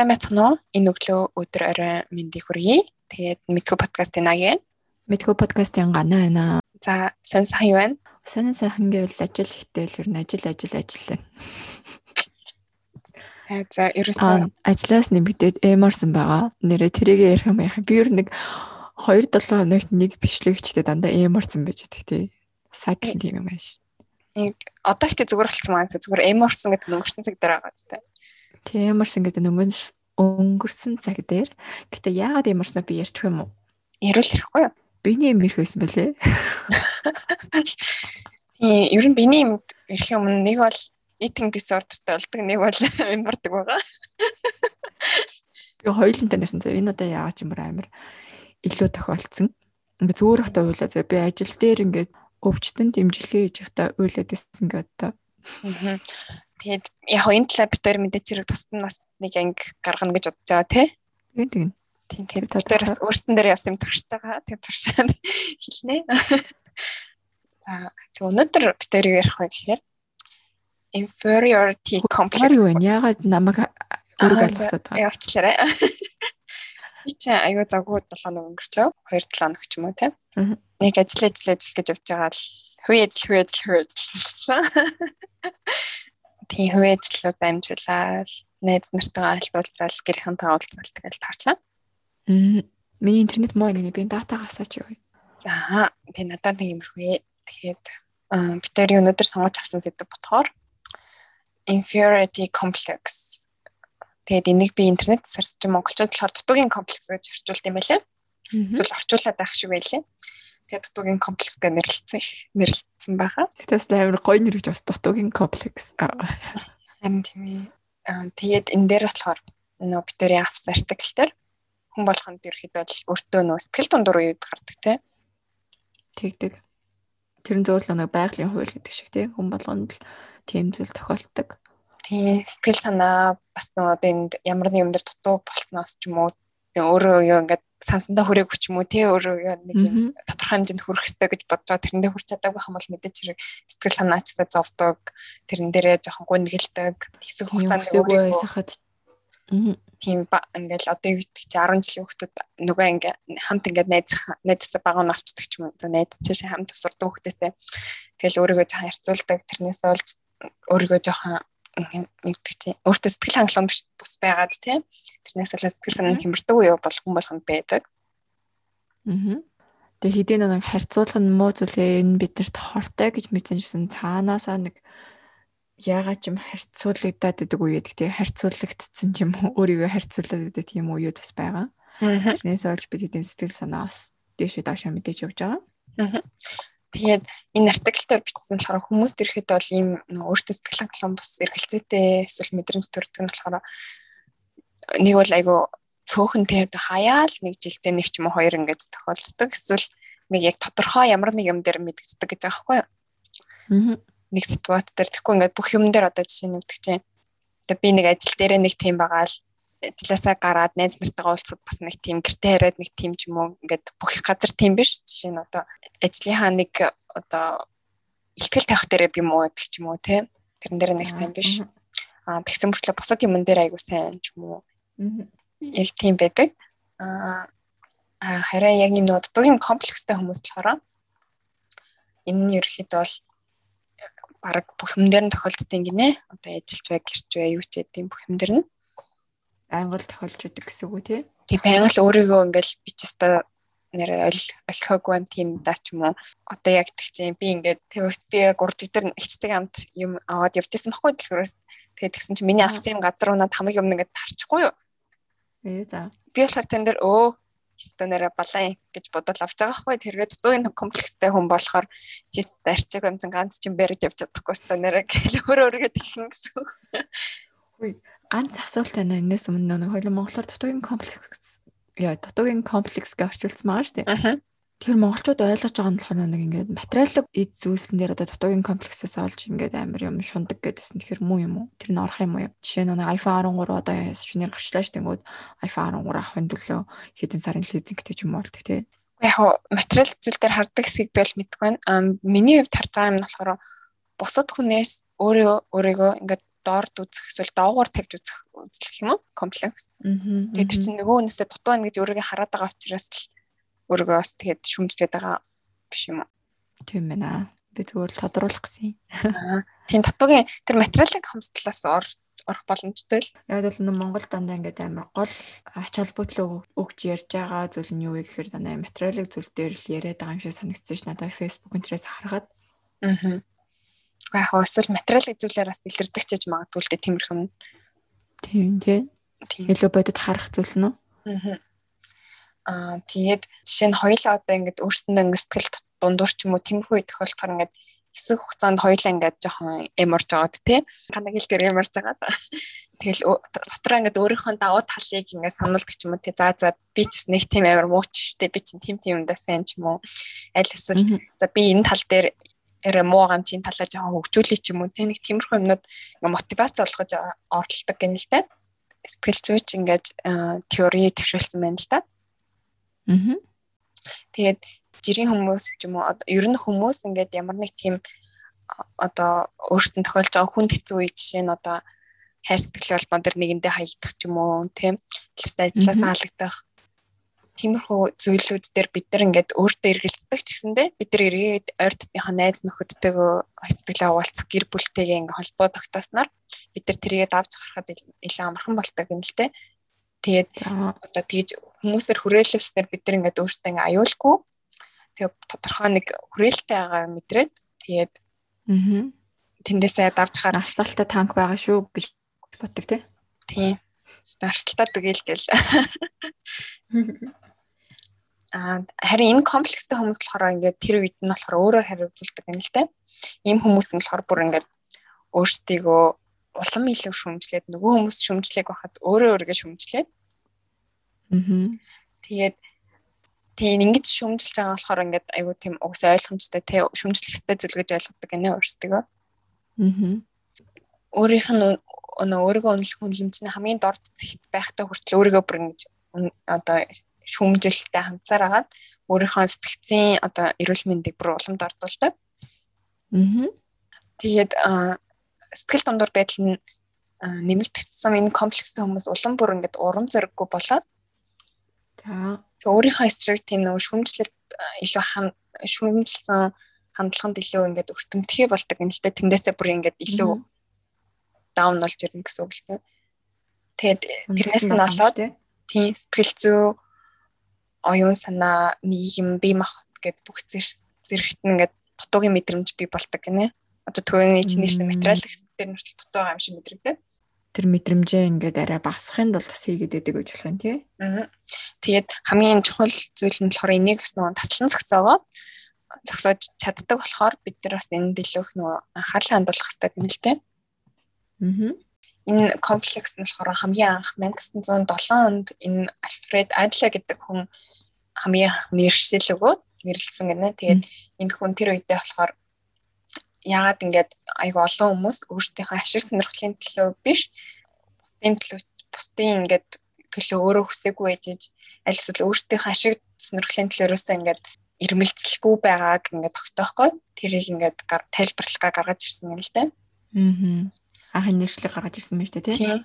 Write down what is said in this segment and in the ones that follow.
сайн байцгаана уу? Энэ өглөө өдөр орой мэндийг хүргэе. Тэгээд Мэдхүү подкастын наг юм. Мэдхүү подкастын гана байна. За, сайн юу байна? Сайн сайхан гэвэл ажил ихтэй л ер нь ажил ажил ажил байна. За, ерөөсөө ажлаас нэмэгдээд эморсон байгаа. Нэрээ тэрийг ярих юм яа. Би ер нэг 2-7 хоногт нэг бичлэгчтэй дандаа эморсон байж байгаа тий. Сайкл тийм юм ааш. Нэг одоо ихтэй зүгээр болцсон маань зүгээр эморсон гэдэг өнгөрсөн цаг дээр байгаа зү. Ямарсан гэдэг өнгөрс өнгөрсөн цаг дээр гэтээ яагаад ямарснаа би ярьчих юм уу? Ярил ярихгүй юу? Биний юм ирэх байсан бэлээ. Тийм, ер нь биний юм ирэх юм нэг бол eating disorderтэй болдог, нэг бол эмбардаг байгаа. Би хоёулантай нэсэн зөө энэ удаа яагаад юм амар илүү тохиолдсон. Ингээ зүгээр хата уйлаа зөө би ажил дээр ингээд өвчтөн дэмжлэгээ хийж байхдаа уйлаад ирсэн гэдэг. Аа. Тэгээд яг энэ талаар бид хоёр мэдээч хэрэг тусдан нас нэг анги гаргана гэж бодож байгаа тий. Тэгээд тэгнь. Тийм тийм. Бид хоёр бас өөрсдөн дээр яс юм туршиж байгаа. Тэгээд туршаад хэлнэ. За тэг өнөөдөр бид хоёр ярих вэ гэхээр inferiority complex. Юу вэ? Ягаад намайг өөрөг алгасаад байгаа? Явчлаарай. Би чи аюу загуу 7 хоног өнгөрчлөө. 2 7 хоног ч юм уу тий. Нэг ажил ажил ажил гэж явж байгаа л хүй ажил хүй ажил хүй ажил болсон тийм хувийн ажлууд амжуулаад найз нартайгаа альтуулзаал гэрхэн таавалцал тэгэл таарчлаа. Мм. Миний интернет муу нэг би датагаас ч юу. За тэг надад нэг юмрхээ. Тэгээд бид тэр өнөөдөр сонгож авсан сэдв бодохоор inferiority complex. Тэгээд энийг би интернет сарч монголчууд болохоор дутуугийн комплекс гэж орчуулт юм байлаа. Эсвэл орчуулад байх шиг байлаа. Дутуугийн комплекс гэж нэрлэлсэн нэрлэлсэн байгаа. Тэгтээс амар гоё нэр гэж бас дутуугийн комплекс. Харин тийм ээ. Тэгээд энэ дээр болохоор нөө битэрийн авс артикл дээр хүн болгонд ерөөхдөө л өөртөө нөө сэтгэл дундуур үед гардаг те. Тэгдэг. Тэр нь зөвхөн нэг байгалийн хууль гэдэг шиг те. Хүн болгонд л тийм зүйл тохиолддог. Тийм сэтгэл санаа бас нөө энд ямар нэг юм дээр дутуу болсноос ч юм уу өөрөө юу ингээд сансандаа хүрээгүй ч юм уу тий өөрөө нэг юм тодорхой хэмжээнд хүрэх хэрэгтэй гэж бодож байгаа. Тэрэндээ хүрч чадаагүй юм бол мэдээч хэрэг сэтгэл санаачтай зовдөг тэрэн дээрээ жоохон гүнгэлдэг хэсэг хугацаанд өөрөө сайхад тийм ингээл одоо юу гэдэг чи 10 жилийн хүүхдүүд нөгөө ингээ хамт ингээд найз найзсаа баг нь авчдаг ч юм уу. Найз чи хамт сурдаг хүүхдээсээ тэгэл өөрийгөө жоохон харьцуулдаг. Тэрнээс олж өөрийгөө жоохон нэгдэг чинь өөртөө сэтгэл хангалуун биш бус байгаад тийм тэрнээс болоод сэтгэл санаа хямрдаг уу бол хүн болгонд байдаг. Аа. Тэгээ хэдийн нэг харьцуулах нь муу зүйлээ энэ биднэрт хортой гэж мэдсэнжсэн цаанаасаа нэг яагаад ч юм харьцуулагдаад байдаг үе гэдэг тийм харьцуулагдсан ч юм өөрийгөө харьцуулаад байдаг тийм үеуд бас байгаа. Тэрнээс олж бид хэдийн сэтгэл санаа бас дээшээ даашаа мэдээж явж байгаа. Тэгээд энэ артиклээр бичсэн болохоор хүмүүс ирэхэд бол ийм өөртөө сэтгэл хангалуун бус эргэлзээтэй эсвэл мэдрэмж төрдөг нь болохоор нэг бол айгу цөөхөнтэй хаяал нэг жилдээ нэг ч юм уу хоёр ингэж тохиолддог. Эсвэл нэг яг тодорхой ямар нэг юм дээр мэдгэцдэг гэж байгаа байхгүй юу? Аа. Нэг ситуаци дээр тэгэхгүй ингээд бүх юм дээр одоо жишээ нэмдэг чинь. Би нэг ажил дээрээ нэг тийм байгаа л ажилласаа гараад найз нартайгаа уулзахад бас нэг тийм гэрте хараад нэг тийм ч юм уу ингээд бүх газар тийм биш. Жишээ нь одоо ажлынхаа нэг одоо ихтгэл тавих дээр юм уу гэх юм уу те тэрэн дээр нэг сайн биш. А тэгсэн мөртлөө бусад юмн дээр айгуу сайн ч юм уу. Яг тийм байдаг. А хараа яг юм нөө дугийн комплекстэй хүмүүс болохоор энэ нь ерөөхдөө бол баг бүх юм дээр нь тохиолддог гинэ. Одоо ажилч бай гэрч бай юу ч гэдэм бүх юм дээр нь ангал тохиолж идэг гэсэн үг тий Тэг байнга л өөрийгөө ингээл би ч өстой нэр олхоогүй юм тийм даа ч юм уу. Одоо яг тэг чинь би ингээд тэгвэрт би яг урд дээр ихчдэг амт юм аваад явж исэн баггүй дэлгүүрээс. Тэгээд тэгсэн чинь миний авсан газар унаад хамаг юм ингээд тарчихгүй юу. Ээ за. Би болохоор тэн дээр өө станараа балаа гэж бодол авч байгаа хгүй тэргээд дуугийн комплекстэй хүн болохоор чи зарчиг амтан ганц чинь барьж явж чадахгүй станараа гэл өөр өөргөө тэгхэн гэсэн. Хүй ганц асуулт байна энэс өмнө нэг хоёул монголоор дутуугийн комплекс яа дутуугийн комплекс гэж орчуулсан байгаа шүү дээ. Тэгэхээр монголчууд ойлгож байгаа нь болохоор нэг ингээд материалог эд зүйлсэн дээр одоо дутуугийн комплексээс олж ингээд амар юм шундаг гэдсэн тэгэхээр муу юм уу? Тэр нь орох юм уу? Жишээ нь нэг iPhone 13 одоо шинээр гарчлаа шүү дээ. iPhone 13 авахын төлөө хэдэн сарын лизингтэй ч юм уу болдог тий. Яг материал зүйл дээр хардаг хэсгийг би бол мэдгүй байна. Миний хувьд харж байгаа юм болохоор бусад хүнээс өөрөө өөрийгөө ингээд доорд үзэх эсвэл доогуур тавьж үзэх үзлэх юм уу? Комплекс. Тэгээд тэр чинь нөгөө хүнээсээ дутуу байна гэж өөрийгөө хараад байгаа учраас л өөрийгөө бас тэгээд шүмжлээд байгаа биш юм уу? Тийм байна. Би зүгээр л тодруулах гэсэн. Тийм дутуугийн тэр материалын хомсдлоос ор орох боломжтой л. Яг л нэг Монгол дандаа ингээд амар гол ач холбогдлоо өгч ярьж байгаа зүйл нь юу вэ гэхээр дандаа материалын зүйл дээр л яриад байгаа юм шиг санагдсан ш надад Facebook интерес харахад. Аа. Яг эсвэл материалын зүйлээр бас илэрдэг ч гэж магадгүй л дээ тиймэрхэн. Тийм тий. Илүү бодит харах зүйл нь. Аа. Аа тэгээд жишээ нь хоёлаа одоо ингээд өөрсөндөө ингээд сэтгэл дундуур ч юм уу тиймэрхүү тохиолдохоор ингээд хэсэг хугацаанд хоёлаа ингээд жоохон эморж байгаад тий. Ханаг хэл дээр эморж байгаад. Тэгэл дотроо ингээд өөрийнхөө давуу талыг ингээд сануулдаг ч юм уу тий. За за би ч нэг тийм амар мууч штэ би чинь тийм тийм юмдаа сайн ч юм уу. Аль эсвэл за би энэ тал дээр эрэ муу гамчийн талаа жоохон хөгжүүлээ ч юм уу тий. Нэг тиймэрхүү юмнууд ингээд мотивац олгож оролдог гэнэ л дээ. Сэтгэл зүйч ингээд теори төвшүүлсэн байна л да. Аа. Тэгээд жирийн хүмүүс ч юм уу ер нь хүмүүс ингээд ямар нэг тийм одоо өөртөө тохиолж байгаа хүн хэцүү үе жишээ нь одоо хайр сэтгэл холбоон дээр нэгэндээ хаягдах ч юм уу тийм хэлсэн ажилласаа хаалгадах тиймэрхүү зүйлүүд дээр бид нар ингээд өөртөө эргэлздэг ч гэсэндээ бид нар эргээд ойр дотныхоо найз нөхөдтэйгөө хэцэглээ уулзах гэр бүлтэйгээ ингээд холбоо тогтоосноор бид нар тэрийгээ давж гарахад илүү амархан болдог юм л те. Тэгээд одоо тэгж хүмүүсээр хүрээлэлснээр бид нар ингээд өөртөө ингээд аюулгүй тэгээ тодорхой нэг хүрээлэлтэй байгаа мэдрээд тэгээд аа тэндээсээ давж гараад арсалтай танк байгаа шүү гэж боддог тий. Тийм. Арсалтай түгээл гэл. Харин энэ комплекстэй хүмүүс болохоор ингээд тэр үед нь болохоор өөрөөр хариуцуулдаг юм л те. Ийм хүмүүс нь болохоор бүр ингээд өөрсдийгөө улам илүү шүмжлээд нөгөө хүмүүс шүмжлээг байхад өөрөө өөргөө шүмжлээд. Аа. Тэгээд тийм ингэж шүмжилж байгаа болохоор ингээд айгүй тийм угс ойлгомжтой тий шүмжлэх хэвээр зүйл гэж ойлгодог гэнэ өөрсдөө. Аа. Өөрийнх нь өнөө өөрийгөө үнэлэх үнэлэмж нь хамгийн дорд зэгт байхдаа хүртэл өөрийгөө бүр ингэж одоо шүмжилттэй хандсаар агаад өөрийнхөө сэтгцийн одоо эрүүл мэндийг бүр уламд ордуулдаг. Аа. Тэгээд сэтгэл дундуур байдал нь нэмэгдсэн энэ комплекстэй хүмүүс улам бүр ингээд урам зориггүй болоод за өөрийнхөө эсрэг тийм нөгөө шүмжлэлд илүү шүмжилсэн хандлаганд илүү ингээд өртөмтгий болдог юм л да тэндээсээ бүр ингээд илүү даун болж ирнэ гэсэн үг л дээ. Тэгээд тэрнээс нь болоод тийм сэтгэл зүй оюун санаа нийгэм бие махбод гэд бүх зэрэгт нь ингээд дутуугийн мэдрэмж бий болдог гинэ. Одоо төвний чинь нийлсэн материал хэсгээр нь хүртэл дутуу байгаа юм шиг мэдрэгдээ тэр мэдрэмжээ ингээд арай багасхын тулд бас хийгээд байдаг гэж болох юм тий. Аа. Тэгээд хамгийн чухал зүйл нь болохоор энийг бас нөгөө таслан зөксөөгөө зөксөж чаддаг болохоор бид нар бас энэ дэлгөх нөгөө анхаарлаа хандуулах хэрэгтэй юм л тий. Аа. Энэ комплекс нь болохоор хамгийн анх 1907 онд энэ Альфред Адлер гэдэг хүн хамгийн нэршил өгөөд нэрлсэн гэнэ. Тэгээд энэ хүн тэр үедээ болохоор яагаад ингээд айгу олон хүмүүс өөрсдийнхөө ашиг сонирхлын төлөө биш бусдын төлөө бусдын ингээд төлөө өөрөө хүсээгүй байж аль эсвэл өөрсдийнхөө ашиг сонирхлын төлөөсөө ингээд ирмэлцэлгүй байгааг ингээд тогтоохгүй тэрийг ингээд тайлбарлахаа гаргаж ирсэн юм л дээ. Аа. Анхны нэршлиг гаргаж ирсэн юм шүү дээ тий.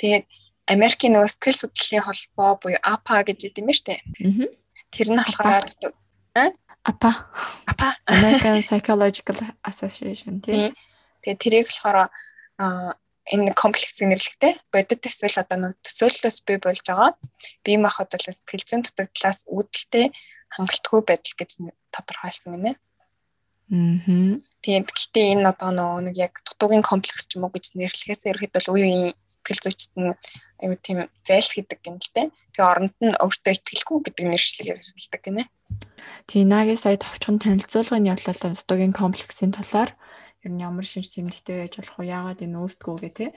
Тэгээд Америкийн нөгөө сэтгэл судлалын холбоо буюу APA гэж идэм дээ. Аа. Тэр нь болохоор APA. APA. American Psychological Association тийм. Тэгээ тэрийг болохоор энэ комплекс нэрлэгтэй бодит эсвэл одоо нэг төсөөллөөс бий болж байгаа бие махбод болон сэтгэл зүйн дутагдлаас үүдэлтэй хангалтгүй байдал гэж тодорхойлсон гинэ. Аа. Тэгээд гэтээ энэ одоо нэг яг дутуугийн комплекс ч юм уу гэж нэрлэхээс ерөөхдөө бол үеийн сэтгэл зүйчт нь аюу тийм зайлш гэдэг юм л дээ. Тэгээ оронд нь өөртөө ихтгэлгүй гэдэг нэршлиг хэрэгжилдэг гинэ. Тийм нагийн сая товчхон танилцуулгын явлал дутуугийн комплексийн талаар ер нь ямар шинж тэмдэгтэй байж болох вэ? Яагаад энэ өөстгөө гэх тээ.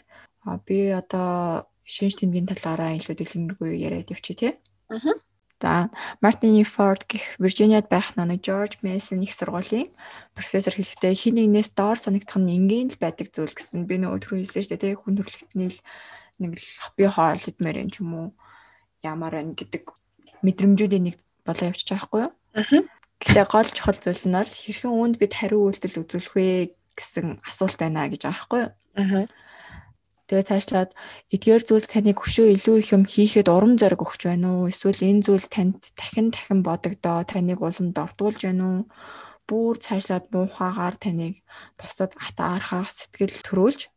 А би одоо шинж тэмдгийн талаараа илүү дэлгэрэнгүй яриад явчих тий. Аа. За Мартин Форд гэх Виржиниад байх нэг Жорж Мэйсон их сургуулийн профессор хэлэхдээ хин нэгнээс доор санагдах нь энгийн л байдаг зүйл гэсэн. Би нөгөө түрүү хэлсэн шүү дээ хүн төрөлхтний л нэг л би хоол идмээр юм ч юм уу ямар байна гэдэг мэдрэмжүүдийн нэг болоо явчих жоохгүй юу? Аа. Гэхдээ гол чухал зүйл нь бол хэрхэн үүнд бид хариу үйлдэл үзүүлэх вэ гэсэн асуулт байна гэж байхгүй юу? Аа. Тэгээ цаашлаад эдгээр зүйлс таныг хөшөө илүү их юм хийхэд урам зориг өгч байна уу? Эсвэл энэ зүйл танд дахин дахин бодогдоо таныг уламд ордуулж байна уу? Бүүр цаашлаад муухагаар таныг бусдад атаархах сэтгэл төрүүлж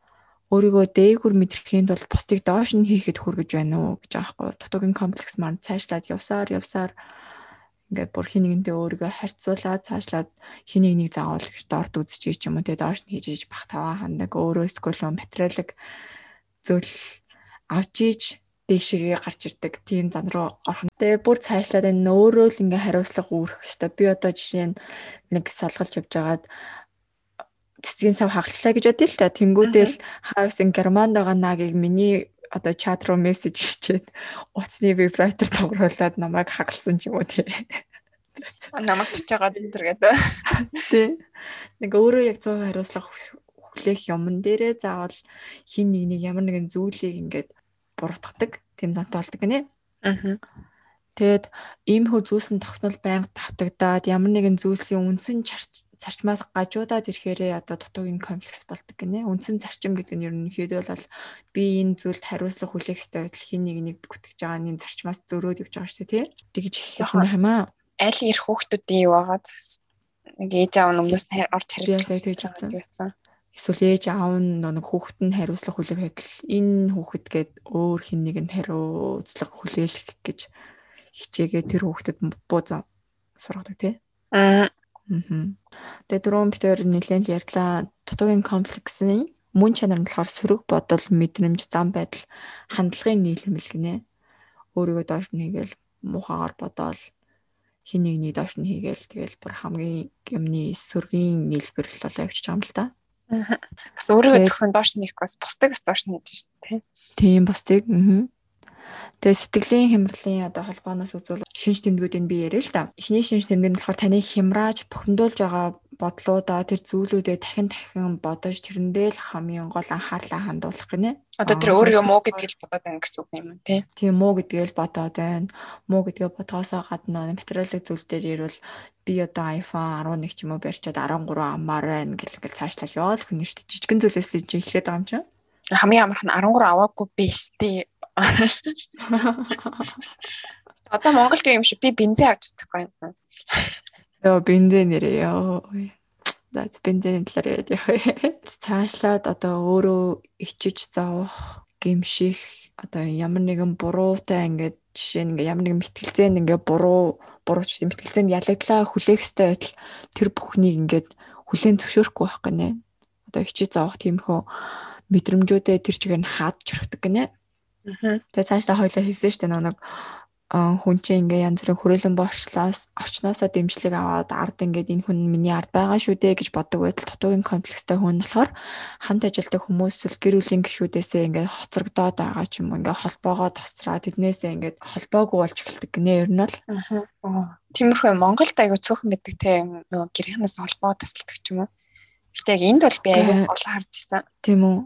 өөрийгөө дээгүр мэдрэхийн тулд бусдыг доош нь хийхэд хүргэж байна уу гэж аахгүй. Дутуугийн комплекс маань цаашлаад явсаар явсаар ингээд бүр хин нэгэнтэй өөрийгөө харьцуулаад цаашлаад хин нэг нэг заавал гэж дорд үзчихээ ч юм уу тэгээ доош нь хийж иж бах таваа хандаг өөрөө эсвэл материалыг зүйл авч иж дэшигээ гарч ирдэг тийм зан руу орхон. Тэгээ бүр цаашлаад энэ өөрөө л ингээ хариуцлага үүрэх хэвээр. Би одоо жишээ нь нэг салгалж явж байгаад цэцгийн сав хагалчлаа гэж бодъё л та. Тэнгүүдэл хаагсан германд байгаа нагийг миний одоо чат руу мессеж хийчихэд утасны вибратор тогруулад намайг хагалсан ч юм уу тий. Намайг цэж байгаа энэ төр гэдэг. Тий. Нэг өөрөө яг 100 хариуцлага хүлээх юмн дээрээ заавал хин нэг нэг ямар нэгэн зүйлийг ингээд буруутгадаг тийм зантай болдог гинэ. Аа. Тэгэд ийм хөө зүйлсэн тогтмол байнга тавтагдаад ямар нэгэн зүйлсийн үндсэн зарчмаас гажуудаад ирэхээрээ одоо дутуугийн комплекс болдог гинэ. Үндсэн зарчим гэдэг нь ерөнхийдөө бол би энэ зүйлд хариуцлага хүлээх ёстой байтал хин нэг нэг бүтгэж байгаа энэ зарчмаас зөрөөд явж байгаа шүү дээ тий. Тэгж хэлсэн юм аа. Аль ирэх хүүхдүүдийн юу байгаа нэг ээж аав нь өмнөөс орж харилцаж байсан эсвэл ээж аав нь нэг хүүхэд нь хариуцлага хүлээхэд л энэ хүүхэд гээд өөр хин нэгэнд хариуцлага хүлээлгэх гэж хичээгээ тэр хүүхдэд бууз сургадаг тий. Аа. Тэгээ дөрөв битээр нэлээд ярьлаа. Дутуугийн комплексын мөн чанар нь болохоор сөрөг бодол, мэдрэмж, зам байдал, хандлагын нийлэмэл гинэ. Өөрийгөө доош нь хийгээл муухагаар бодоол хин нэгний доош нь хийгээл тэгэл бүр хамгийн юмны сөргийн нийлбэрл болоо явчих юм л да. Бас өөрийгөө зөвхөн доош нь хийх бас бусдыг бас доош нь хийж шүү дээ. Тийм бусдыг. Тэгээ сэтгэлийн хямралын одоо холбооноос үзвэл шинж тэмдгүүдийг би яриа л да. Эхний шинж тэмдэг нь болохоор таныг хямрааж бухимдуулж байгаа бодлуудаа тэр зүйлүүдээ дахин дахин бодож тэрэндээ л хамгийн гол анхаарлаа хандуулах гинэ. Одоо тэр өөрийгөө муу гэдгийг бодоод байна гэсэн үг юм тий. Тийм муу гэдгийг л бодоод байна. Муу гэдгээ бодгоосоо гадна материалын зүйл дээр ирвэл би одоо iPhone 11 ч юм уу барьчаад 13 амаар байна гэл ингээл цаашлал яваад хүн дээ. Жижигэн зүйлээс чи эхлээд байгаа юм чинь. Хамгийн амарх нь 13 аваагүй биш тий. Одоо Монголд юм шиг би бензин авч чадахгүй юм. Йоо бензин нэрээ ёо. За бензин талаар яриад цаашлаад одоо өөрөө ичиж заах гимших одоо ямар нэгэн буруутай ингээд жишээ нь ингээ ямар нэгэн мэтгэлцээнд ингээ буруу бурууч мэтгэлцээнд ялагдлаа хүлээх ёстой байтал тэр бүхнийг ингээд хүлээн зөвшөөрөхгүй байх гинэ. Одоо ичиж заах тиймэрхүү мэдрэмжүүдээ тэр чигээр нь хаад чирхдэг гинэ. Тэгээ цаашдаа хойлоо хэлсэн шүү дээ нэг хүн чинь ингээ янз бүрийн хүрээлэн боочлоос очноосоо дэмжлэг аваад ард ингээд энэ хүн миний ард байгаа шүү дээ гэж боддог байтал дутуугийн комплекстэй хүн болохоор хамт ажилтдаг хүмүүс л гэр бүлийн гишүүдээсээ ингээд хоцрогдоод байгаа ч юм уу ингээд холбоогоо тасраа тэднээсээ ингээд холбоогүй болж эхэлдэг гинэ ер нь л. Аа тиймэрхүү Монголд аягүй цөөхөн байдаг те нөгөө гэрхнээс холбоо тасалдаг ч юм уу. Гэтээ яг энд бол би аягүй олон харж ирсэн тийм үү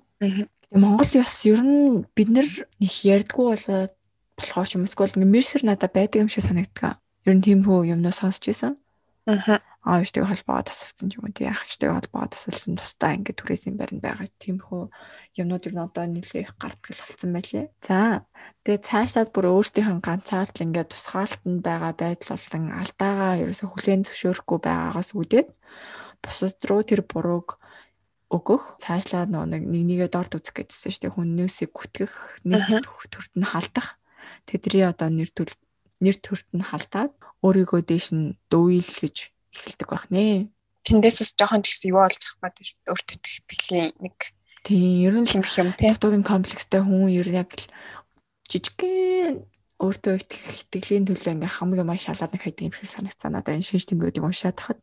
Монгол бас ер нь бид нар их ярьдгүү болоод болохоор ч юм эсвэл ингээ мерсер надад байдаг юм шиг санагддаг. Ер нь тийм хөө юмнаас сонсч байсан. Аа. Аавчтай холбоо тасалсан юм уу тий ахчтай холбоо тасалсан тусдаа ингээ түрээсийн баринд байгаа тиймэрхүү юмнууд ер нь одоо нэлээх гардгал болсон байлээ. За тэгээ цаашлаад бүр өөрсдийнх нь ганцаардл ингээ тусгаарлалтанд байгаа байдал болон алдаагаа ерөөсө хүлээн зөвшөөрөхгүй байгаагаас үүдээд бусад руу тэр бурууг өгөх цаашлаад нэг нэгнийгээ дорд үзэх гэдсэн шүү дээ хүннээсээ гүтгэх нэг төрт нь халдах тэдний одоо нэр төл нэр төрт нь халдаад өөрийгөө дээш нь гэж эхэлдэг байх нэ. Тэндээсээс жоохон тэгс юу болж ах бат шүү дээ. Өөртөө итгэлийн нэг тийм ер нь юм тийм. Дутуугийн комплекстэй хүн ер нь яг л жижигхэн өөртөө итгэлийн төлөө ингээ хамгийн маш шалаад нэг хайдаг юм шиг санагцаа надад энэ шинж тэмдгүүдийг уншаад тахад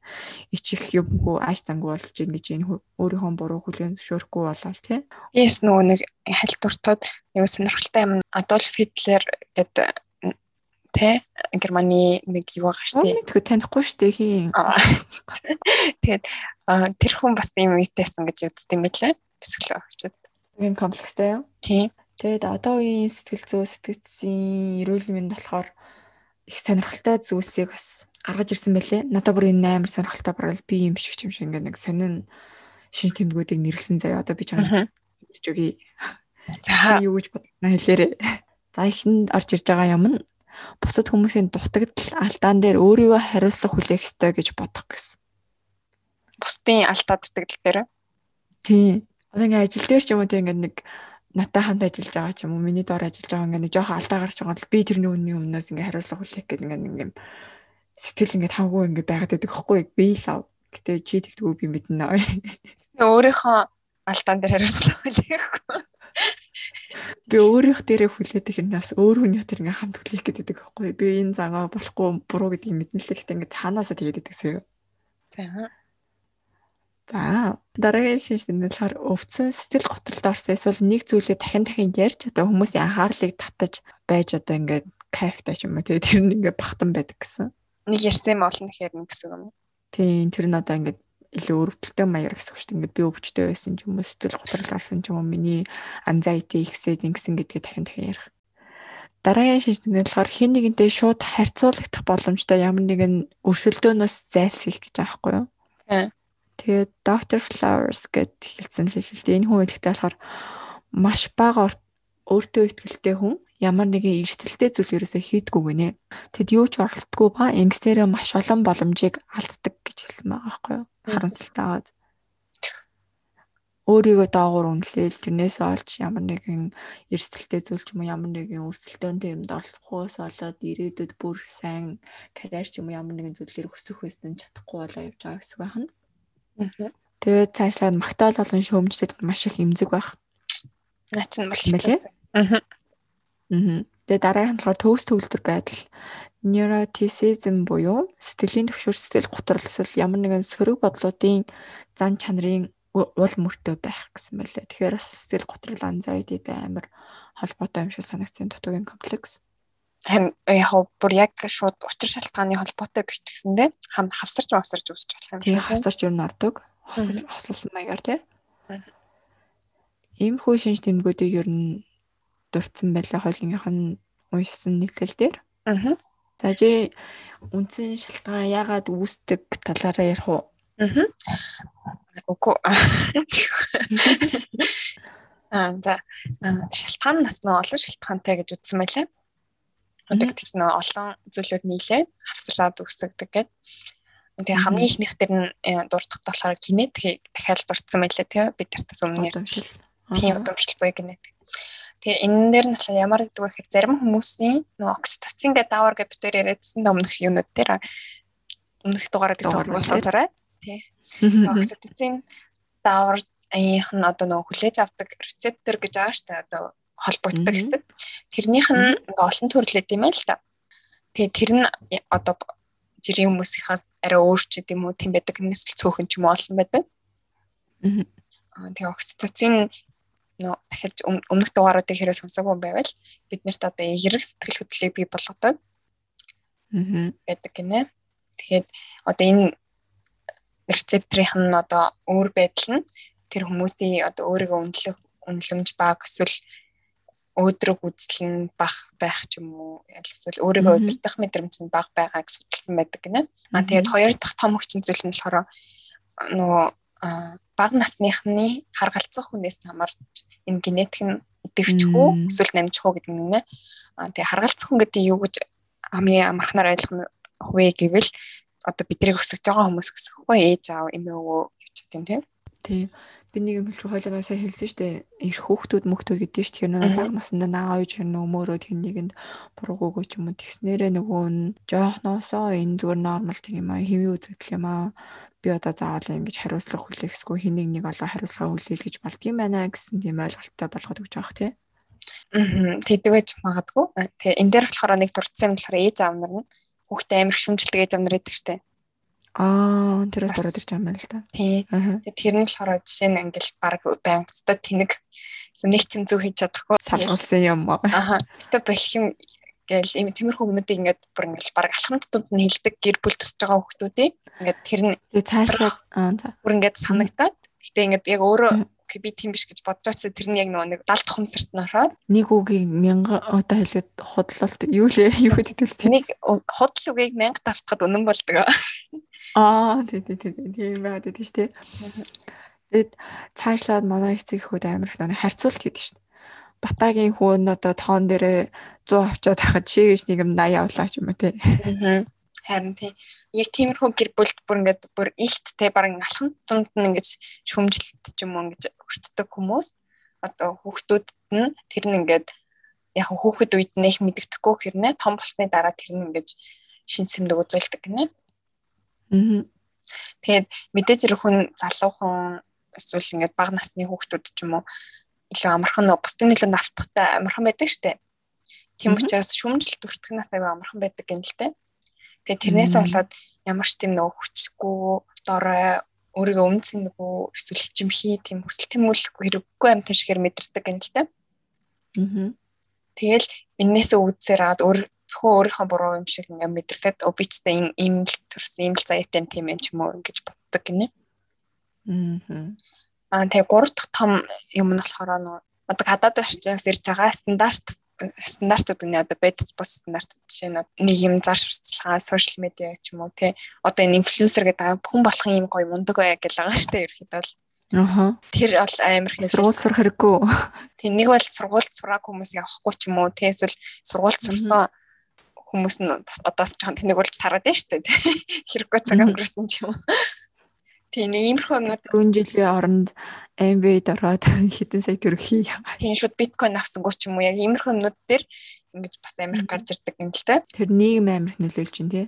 ичих юмгүй ааш тангүй болж ийн гэж энэ өөрийнхөө буруу хүлээн зөвшөөрөхгүй болол тий. Yes нөгөө нэг хальтуртууд нэг сонирхолтой юм Адольф Хитлер гэдэг тэ Германы нэг юу байгаа дээ. Мэдгүй танихгүй дээ хин. Тэгээд тэр хүн бас юм үйтээсэн гэж үздэг юм билээ. Психологчд. Энэ комплекстэй юу? Тийм. Тэгээд одоо үеийн сэтгэл зүй сэтгцийн эрүүл мэнд болохоор их сонирхолтой зүйлсийг бас гаргаж ирсэн байлээ. Надад бүр энэ амар сонирхолтой барал би юм шиг юм шиг ингээ нэг сонин шинж тэмдгүүдийг нэрлсэн заяа одоо би чамд мэдэж өгье. За юу гэж бодно хэлээрээ. За ихэнд орж ирж байгаа юм нь бусад хүмүүсийн дутагдал алдаан дээр өөрийгөө хариуцлага хүлээх ёстой гэж бодох гэсэн. Бусдын алдаа дутагдал дээр. Тийм. Одоо ингээ ажил дээр ч юм уу тийм ингээ нэг натаа хамт ажиллаж байгаа ч юм уу миний доор ажиллаж байгаа ингээ нэг жоохон алдаа гарч байгаа бол би тэрний үнний өмнөөс ингээ хариуцлага хүлээх гэдэг ингээ ингээ сэтгэл ингээ тавгүй ингээ байгаад байдаг хөхгүй би лав. Гэтэ чи тэгдэггүй би мэднэ. Өөрийнхөө алдаан дээр хариуцлага хүлээхгүй. Би өөрийнх дээрээ хүлээдэг хэрнээс өөр хүний тэр ингээм хамт хүлээх гэдэг байхгүй. Би энэ загаа болохгүй буруу гэдгийг мэднэ л гэхдээ ингээ цаанаасаа тэгээд идэгсэё. За. За дараагийн шинж тэмдэг болохоор өвцөн сэтгэл готролд орсон эсвэл нэг зүйлээ дахин дахин ярьж одоо хүмүүсийн анхаарлыг татаж байж одоо ингээд кайфтай ч юм уу тэгээ тэр нь ингээд бахтан байдаг гэсэн. Нэг ярьсан юм олон их ярина гэсэн юм. Тийм тэр нь одоо ингээд илүү өрөвдөлтөй маягаар гэсэн үг шүү дээ. Ингээд би өвчтөй байсан ч юм уу сэтгэл готрол гарсан ч юм уу миний anxiety ихсээд ингэсэн гэдгийг дахин дахин ярих. Дараагийн шийдвэр болохоор хэн нэгэнтэй шууд харьцуулагдах боломжтой ямар нэгэн өрсөлдөөнөөс зайлсхийх гэж байхгүй юу? Тэгээд Dr. Flowers гэд хэлсэн л хэлээ. Энэ хүн хэлэхдээ болохоор маш бага өөртөө ихтэй хүн ямар нэгэн эрсдэлтэй зүйл ерөөсөө хийдгүү гинэ. Тэгэд юу ч оролтгүй ба ингэснээр маш олон боломжийг алддаг гэж хэлсэн байгаа байхгүй юу? Харамсалтай аваад. Өөрийгөө доогуур үнэлээл тэрнээс олж ямар нэгэн эрсдэлтэй зүйл ч юм уу ямар нэгэн өрсөлдөөнтэй юмд оролцохоос болоод ирээдүйд бүр сайн карьер ч юм уу ямар нэгэн зүйлээр өсөх байсан чадахгүй болоо явж байгаа гэсэн үг байна. Тэгээд цаашлаад магтаал болон шөөмжлөлд маш их эмзэг байх. Наа чинь бол Аа. Тэгээ дараагийн нь болохоор төгс төгөлдөр байдал neuroticism буюу сэтгэлийн төвшөр сэтгэл готрол эсвэл ямар нэгэн сөрөг бодлуудын зан чанарын уул мөртөө байх гэсэн мэлээ. Тэгэхээр бас сэтгэл готрол anxiety-тэй амар холбоотой юм шиг санагдсан дутуугийн комплекс. Харин яг бүр яг шууд учир шалтгааны холбоотой бичгсэндээ хам хавсарч мавсарч үсч болох юм шиг. Хавсарч юу н ордог. Хослсон маягаар тий. Иймэрхүү шинж тэмдгүүдийг ер нь дурдсан байлаа хойлонгийнх нь уншсан нийтлэл дээр. Аа. За жи үндсэн шалтгаан яагаад үүсдэг талаараа ярих уу? Аа. Үгүй. Аа за шалтгаан нас нь олон шалтгаантай гэж үзсэн байлаа. Гэдэг чинь олон зүйлүүд нийлээ хавсраад үүсгдэг гэдэг. Тэгээ хамгийн ихнийх дээр нь э, дурдах болохоор генетик дахиад дурдсан байлаа тий бид нартаас өмнө ярьж. Тийм удамшил буй генетик. Тэгээ энэ дээр нь болохоор ямар гэдэг вэ гэхээр зарим хүмүүсийн нөгөө окситоцин гэдэг даавар гэж бид тээр яриадсан өмнөх юунууд дээр өмнөх дугаараад гэсэн сонсоорой. Тий. Окситоцин даавар аянх нь одоо нөгөө хүлээж авдаг рецептор гэж байгаа дээ. Одоо холбогддог хэсэг. Тэрнийх нь олон төрлөө тийм ээ л та. Тэгээ тэр нь одоо жирийн хүмүүсийнхаас арай өөр ч гэдэм үү тийм байдаг. Нэсэл цөөхөн ч юм олон байдаг. Аа тэгээ окситоцин нөө дахиж өмнөх дугааруудыг хэрэг сонсоогүй байвал бид нарт одоо эерэг сэтгэл хөдлөлийг бий болгодог. Аа. байдаг гинэ. Тэгэхээр одоо энэ рецепторын нь одоо өөр байдал нь тэр хүмүүсийн одоо өөрийгөө үнэлэх үнэлэмж баг эсвэл өөдрөг үзэл нь бах байх ч юм уу эсвэл өөрийгөө өдөртөх мэдрэмж нь бага байгааг судалсан байдаг гинэ. Аа тэгээд хоёр дахь том хүчин зүйл нь болохоор нөгөө бага насныхны харгалзах хүнээс хамаарч энэ генетик нь идэвчгүй эсвэл намжихгүй гэдэг нь нэ. Аа тэгээ харгалзах хүн гэдэг юу гэж хамгийн амархнаар ойлгох хувэ гэвэл одоо биднийг өсөж байгаа хүмүүс гэсэхгүй ээж аав эмээ өвөө ч гэдэм тийм. Тийм. Би нэг юм хэлчих хойлоо сая хэлсэн шүү дээ. Ирэх хүүхдүүд мөхтүүд гэдэг чинь тэр нэг баг насанда наа ойж хэрнэ өмөрөө тэр нэгэнд буруугүй ч юм уу тэгснээрээ нөгөө нь жоохноосоо энэ зүгээр нормал тийм юм аа хэвийн үзэгдэл юм аа би одоо заавал ингэж хариуцлага хүлээхсгүй хэнийг нэг олоо хариуцлага хүлээл гэж болдгийм байна гэсэн тийм ойлголттой болгоод өгч байгаа тий. Аа тэгдэгэж магадгүй. Тэгээ энэ дээр болохоор нэг дурдсан юм болохоор ээж аав нар нь хүүхдээ амирх шүмжилдэг ээж аав нар гэдэг штеп. Аа тэрээс ороод ирж байгаа юм л да. Тий. Тэр нь болохоор жишээ нь ингээл баг баян өстой тэнэг нэг ч юм зөв хийж чадахгүй салгалсан юм аа. Аха. Өстой бэлхэм гээл ийм тиймэрхүү хүмүүдийг ингээд бүр ингээд баг алхам тутамд нь хилдэг гэр бүл төсөж байгаа хүмүүстүүдийг ингээд тэр нь цаашаа бүр ингээд санагдаад гэтээ ингээд яг өөрөө би тийм биш гэж бодож байсан тэр нь яг нэг 70 тухамсарт нь ороод нэг үгийг 1000 удаа хэлээд худлалт юу лээ? Юу гэдэг вэ нэг худал үгийг 1000 давтахад үнэн болдог. Аа тий тий тий тийм байгаад байдаг шүү дээ Тэгэд цаашлаад манай эцэг ихүүд амар их нэг харьцуулт хийдэг шүү. Батагийн хүн одоо тоон дээрээ 100 авчаад хахад чи гэж нэг юм 80 авлаа ч юм уу те. Харин тийм яг тиймэрхүү гэр бүлд бүр ингээд бүр илт те баран алхан зумд нь ингээд шүмжилт ч юм уу ингэж өртдөг хүмүүс одоо хүүхдүүдэд нь тэр нь ингээд яг хүүхэд үед нь их мэддэхгүй хэрнээ том болсны дараа тэр нь ингээд шин цэмдэг үзүүлдэг гинэ. Аа. Тэгээд мэдээж хэрэг хүн залуухан эсвэл ингээд бага насны хүүхдүүд ч юм уу илүү амархан бусдын нэлээд автахтай амархан байдаг штэ. Тийм учраас шүмжилт өртгөнөөс аяга амархан байдаг юм л те. Тэгээ тэрнээс болоод ямар ч тийм нөгөө хүчгүй дорой өөрийгөө өмнөсөн нөгөө эсвэл чимхий тийм хүсэл тэмүүлэхгүй хэрэггүй амт шигээр мэдэрдэг юм л те. Аа. Тэгэл энээс үүдсээр аваад өөр зөвхөн өөрийнхөө буруу юм шиг ингээ мэдэрдэг. Оо би ч гэсэн ийм л төрсөн ийм л заяатай тийм юм ч юм уу ингэж боддог гинэ. Аа. Аа тэгээ гурав дахь том юм нь болохоор нөгөө одоо гадаад орчноос ирж байгаа стандарт стандартууд нь одоо байдаг бус стандартууд жишээ нь нэг юм зар сурталчилгаа, сошиал медиа ч юм уу тий. Одоо энэ инфлюенсер гэдэг хүн болох юм гоё мундаг бай гэж байгаа шүү дээ ерөөхдөө бол. Аа. Тэр бол амар их сургууль сурах хэрэггүй. Тий нэг бол сургуульд сураг хүмүүс явахгүй ч юм уу тий эсвэл сургуульд сурсан хүмүүс нь одоос жоохон тэнэг болж сараад байна шүү дээ. Хэрэггүй цаг өнгөрсөн ч юм уу. Тийм иймэрхүү юмнууд 4 жилийн оронд MB-д ороод хэдэн сая төгрөг яагаад. Тийм шууд биткойн авсангүй ч юм уу яг иймэрхүү юмнууд дээр ингэж бас амар гарч ирдэг юм л та. Тэр нийгэм амар их нөлөөлж байна тий.